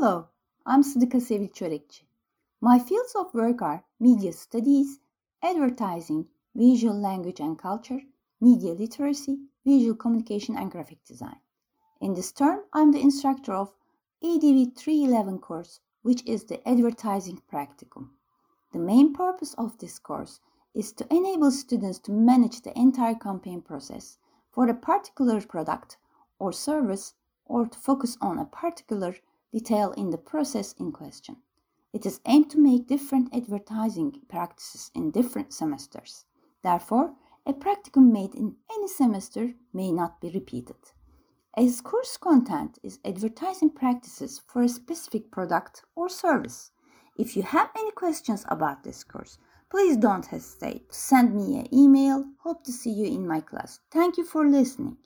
Hello, I'm Sıdıka Sevil Çörekçi. My fields of work are media studies, advertising, visual language and culture, media literacy, visual communication, and graphic design. In this term, I'm the instructor of ADV 311 course, which is the advertising practicum. The main purpose of this course is to enable students to manage the entire campaign process for a particular product or service or to focus on a particular detail in the process in question. It is aimed to make different advertising practices in different semesters. Therefore, a practicum made in any semester may not be repeated. As course content is advertising practices for a specific product or service. If you have any questions about this course, please don't hesitate to send me an email. Hope to see you in my class. Thank you for listening.